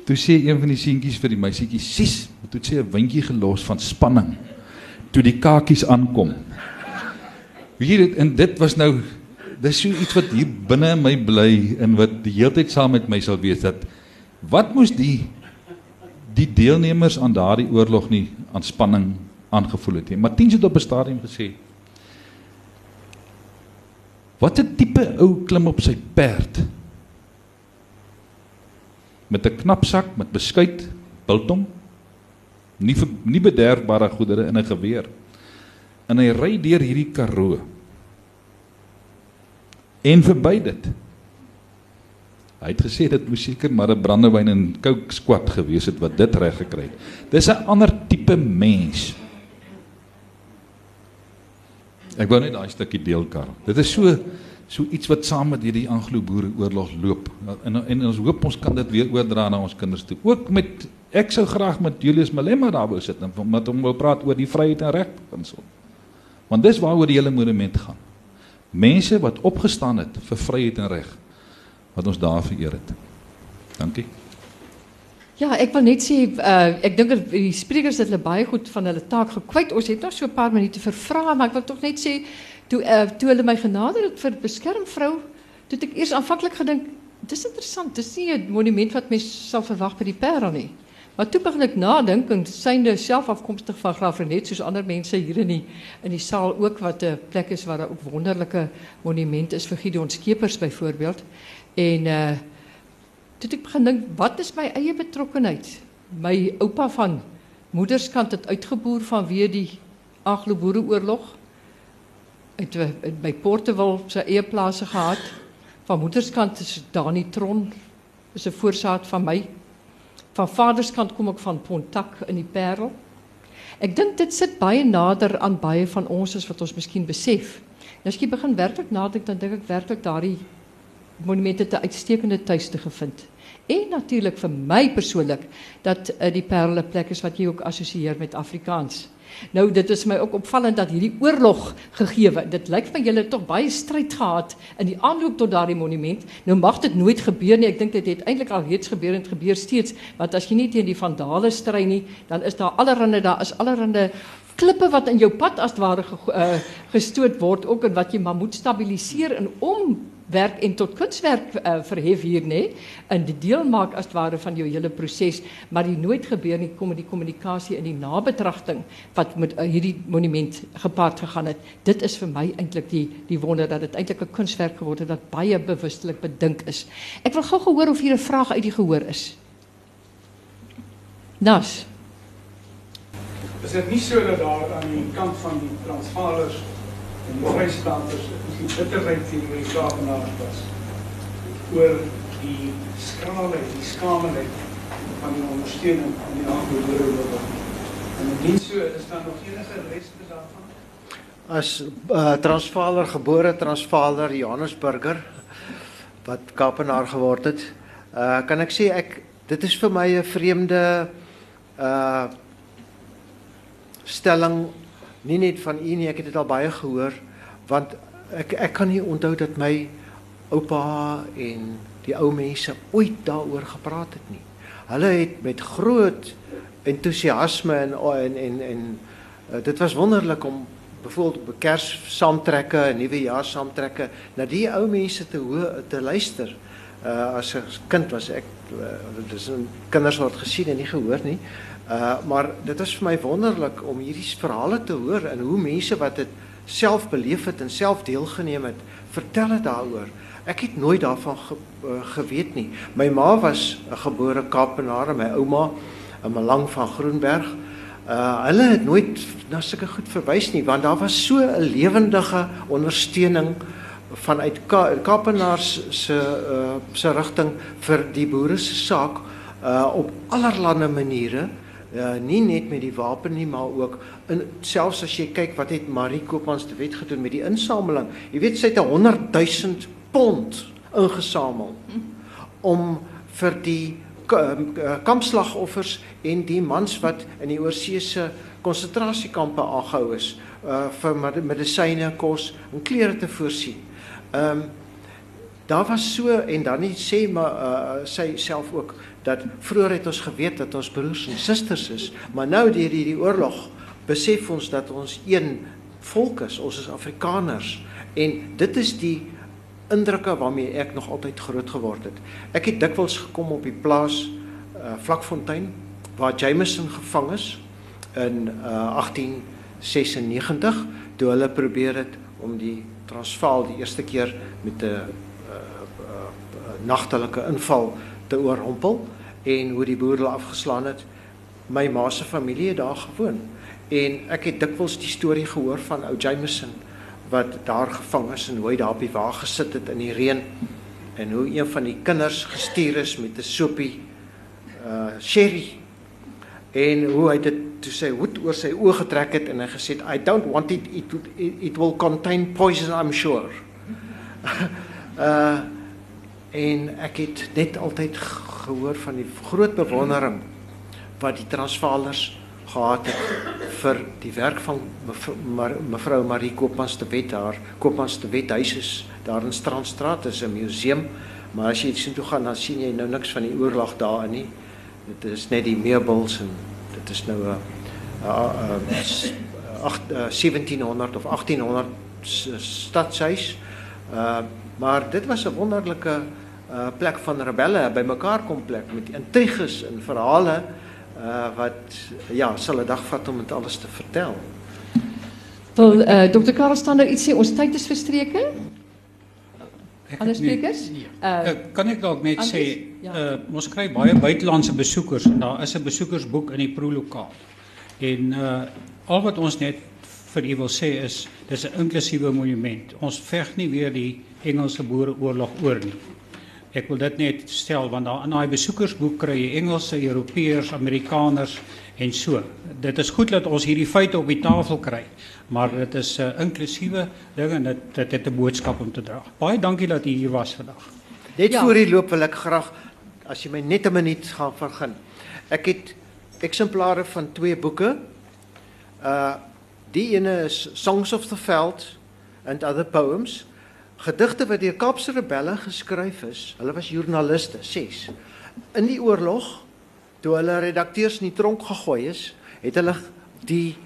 Toe sê een van die seentjies vir die meisietjie: "Sis, toe sê 'n windjie gelos van spanning toe die kakies aankom." Weet dit en dit was nou dis so iets wat hier binne in my bly en wat die hele tyd saam met my sal wees dat wat moes die die deelnemers aan daardie oorlog nie aan spanning aangevoel het nie. Martiens het op 'n stadium gesê: "Wat 'n tipe ou klim op sy perd?" Met 'n knapsak met beskuit, biltong, nie nie bederfbare goedere in 'n geweer. En hy ry deur hierdie Karoo. En verby dit. Hy het gesê dit moes seker maar 'n brandewyn en coke squat gewees het wat dit reg gekry het. Dis 'n ander tipe mens. Ek wou net daai stukkie deel kar. Dit is so so iets wat saam met hierdie Anglo-Boereoorlog loop. En en ons hoop ons kan dit weer oordra na ons kinders toe. Ook met ek sou graag met Julius Malema daar wou sit en met hom wil praat oor die vryheid en reg so. Want dis waaroor die hele monument gaan. Mense wat opgestaan het vir vryheid en reg wat ons daar vereer het. Dankie. Ja, ek wil net sê uh ek dink die sprekers het hulle baie goed van hulle taak gekwyt. Ons het nog so 'n paar minute vir vrae, maar ek wil tog net sê toe uh, toe hulle my genader het vir beskermvrou, toe ek eers aanvanklik gedink, dis interessant, dis nie 'n monument wat mens sal verwag by die Parel nie. Maar toe begin ek nadink en synde self afkomstig van Graafrenet soos ander mense hier in die in die saal ook wat 'n plek is waar 'n ook wonderlike monument is vir Gideon Skeepers byvoorbeeld. En uh toe ek begin dink, wat is my eie betrokkenheid? My oupa van moederskant het uitgeboer vanweë die Anglo-Boereoorlog het, het by Portewil eie gehad. Van moederskant is Dani Tron is 'n voorsaat van my. Van vaderskant kom ek van Pontak in die Parel. Ek dink dit sit baie nader aan baie van ons as wat ons miskien besef. Nou as begin werklik nadink dan dink ek werklik daardie monumente te uitstekende tuiste gevind. En natuurlik vir my persoonlik dat uh, die Parel 'n plek is wat jy ook assosieer met Afrikaans. Nou dit is my ook opvallend dat hierdie oorlog gegeewe. Dit lyk vir julle tog baie stryd gehad in die aanloop tot daardie monument. Nou mag dit nooit gebeur nie. Ek dink dit het al reeds gebeur en dit gebeur steeds, want as jy nie teen die vandale stry nie, dan is daar allerhande daar is allerhande klippe wat in jou pad as het ware uh, gestoot word ook en wat jy maar moet stabiliseer en omwerk en tot kunswerk uh, verhef hier en die deel maak as het ware van jou hele proses maar die nooit gebeur nie kom die kommunikasie en die nabetragting wat met uh, hierdie monument gepaard gegaan het. Dit is vir my eintlik die die wonder dat dit eintlik 'n kunswerk geword het wat baie bewustelik bedink is. Ek wil gou gehoor of hier 'n vraag uit die gehoor is. Nas Is dit nie so dat daar aan die kant van die Transvaalers en die Vrystaaters die bitterheid teenoor die Kaapenaars was oor die skrale, die skameling van die ondersteuning aan die Anglo-Boereoorlog. En indien so, is daar nog enige reste daarvan? As uh, Transvaaler gebore Transvaaler Johannesburger wat Kaapenaar geword het, uh, kan ek sê ek dit is vir my 'n vreemde uh stelling nie net van u nie, ek het dit al baie gehoor want ek ek kan nie onthou dat my oupa en die ou mense ooit daaroor gepraat het nie. Hulle het met groot entoesiasme en en en, en uh, dit was wonderlik om byvoorbeeld op Kers saamtrekke en nuwejaar saamtrekke na die ou mense te hoor te luister. Uh as 'n kind was ek uh, dis 'n kinders wat gesien en nie gehoor nie. Uh maar dit is vir my wonderlik om hierdie verhale te hoor en hoe mense wat dit self beleef het en self deelgeneem het, vertel dit daaroor. Ek het nooit daarvan ge, uh, geweet nie. My ma was 'n gebore Kaapenaar en my ouma 'n Malang van Groenberg. Uh hulle het nooit na sulke goed verwys nie want daar was so 'n lewendige ondersteuning vanuit Ka Kaapenaars se uh se rigting vir die boere se saak uh op allerlei maniere uh, nie net met die wapen nie maar ook in selfs as jy kyk wat het Marie Koopmans te wet gedoen met die insameling jy weet sy het 100 000 pond ingesamel om vir die kampslagoffers en die mans wat in die oorseese konsentrasiekampe aangehou is uh vir medisyne, kos en klere te voorsien. Ehm um, daar was so en dan nie sê maar uh, sy self ook dat vroeër het ons geweet dat ons broers en susters is, maar nou deur hierdie oorlog besef ons dat ons een volk is, ons is Afrikaners en dit is die indrukke waarmee ek nog altyd groot geword het. Ek het dikwels gekom op die plaas uh, Vlakfontein waar Jameson gevang is in uh, 1896 toe hulle probeer het om die Transvaal die eerste keer met 'n nagtelike inval te oorrompel en hoe die boere afgeslaan het. My ma se familie het daar gewoon en ek het dikwels die storie gehoor van ou Jameson wat daar gevang is en hoe hy daar op die wa gesit het in die reën en hoe een van die kinders gestuur is met 'n sopie uh sherry en hoe hy dit toe sy hoed oor sy oë getrek het en hy gesê I don't want it it it will contain poison I'm sure. *laughs* uh en ek het net altyd gehoor van die groot bewondering wat die Transvaalers gehad het vir die werk van mevrou Marie Koopmans te Wet daar. Koopmans te Wet huis is daar in Strandstraat is 'n museum, maar as jy sien toe gaan dan sien jy nou niks van die oorlog daarin nie. Dit is net die meubels en dit is nou 'n 1700 of 1800 stadshuis. Uh maar dit was 'n wonderlike uh plek van rebelle bymekaar kom plek met intriges en verhale uh wat ja, sal 'n dag vat om dit alles te vertel. Wil uh, Dr. Karel iets sê? Ons tyd is verstreke. Ander sprekers? Uh, kan ek dalk net sê, ja. uh, ons kry baie buitelandse besoekers en daar is 'n besoekersboek in die prolokaal. En uh al wat ons net vir u wil sê is dis 'n inklusiewe monument. Ons veg nie weer die Engelse Boereoorlog oor nie. Ek wil dit net stel want daar in daai besoekersboek kry jy Engelse, Europeërs, Amerikaners en so. Dit is goed dat ons hierdie feite op die tafel kry, maar dit is 'n uh, inklusiewe ding en dit dit het 'n boodskap om te dra. Baie dankie dat u hier was vandag. Net ja. voor die loop wil ek graag as jy my net 'n minuut gaan vergun. Ek het eksemplare van twee boeke. Uh die ene is Songs of the Veld and Other Poems gedigte wat deur Kaapse rebelle geskryf is. Hulle was joernaliste, ses. In die oorlog toe hulle redakteurs in die tronk gegooi is, het hulle die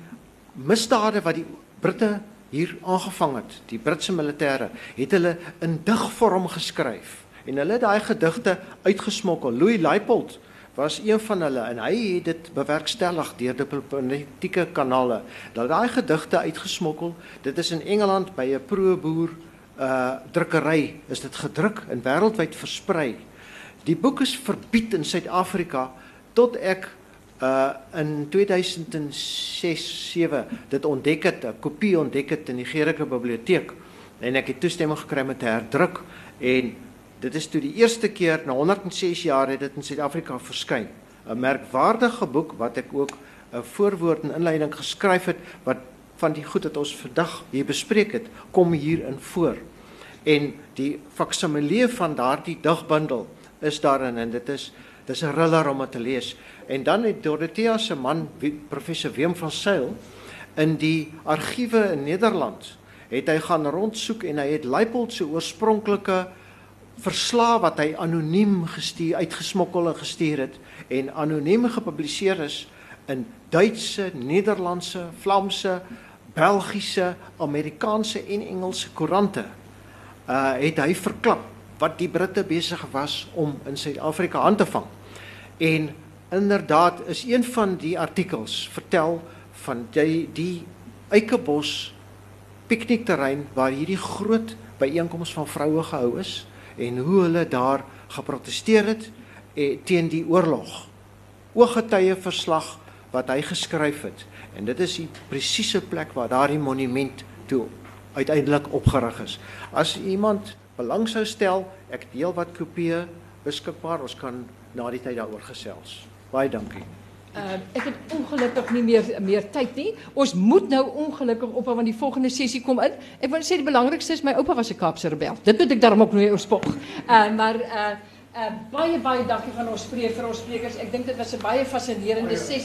misdade wat die Britte hier aangevang het, die Britse militêre, het hulle in digvorm geskryf en hulle het daai gedigte uitgesmokkel. Louis Leipold was een van hulle en hy het dit bewerkstellig deur diplomatieke kanale. Dat daai gedigte uitgesmokkel, dit is in Engeland by 'n pro-boer uh drukkery is dit gedruk en wêreldwyd versprei. Die boek is verbied in Suid-Afrika tot ek uh in 2006-7 dit ontdek het, 'n kopie ontdek het in die Gericke biblioteek en ek het toestemming gekry om te herdruk en dit is toe die eerste keer na 106 jaar het dit in Suid-Afrika verskyn. 'n Merkwaardige boek wat ek ook 'n voorwoord en inleiding geskryf het wat van die goed wat ons vandag hier bespreek het, kom hier in voor. En die faksimilie van daardie digbundel is daarin en dit is dis 'n thriller om dit te lees. En dan het Dorothea se man professor Wim van Sail in die argiewe in Nederland het hy gaan rondsoek en hy het Leipold se oorspronklike verslae wat hy anoniem gestuur uitgesmokkel en gestuur het en anoniem gepubliseer is in Duitse, Nederlandse, Vlaamse, Belgiese, Amerikaanse en Engelse koerante. Uh het hy verklap wat die Britte besig was om in Suid-Afrika aan te vang. En inderdaad is een van die artikels vertel van die die Eikebos piknikterrein waar hierdie groot byeenkoms van vroue gehou is en hoe hulle daar geprotesteer het eh, teen die oorlog. Ooggetuie verslag wat hy geskryf het en dit is die presiese plek waar daardie monument toe uiteindelik opgerig is. As iemand belang sou stel, ek deel wat kopieë beskikbaar. Ons kan na die tyd daaroor gesels. Baie dankie. Uh, ek het ongelukkig nie meer meer tyd nie. Ons moet nou ongelukkig op want die volgende sessie kom in. Ek wil sê die belangrikste is my oupa was 'n Kaapse rebel. Dit moet ek daarom ook nooit oorspog. Uh, maar uh, uh, baie baie dankie van ons spreek vir ons sprekers. Ek dink dit was 'n baie fascinerende sessie.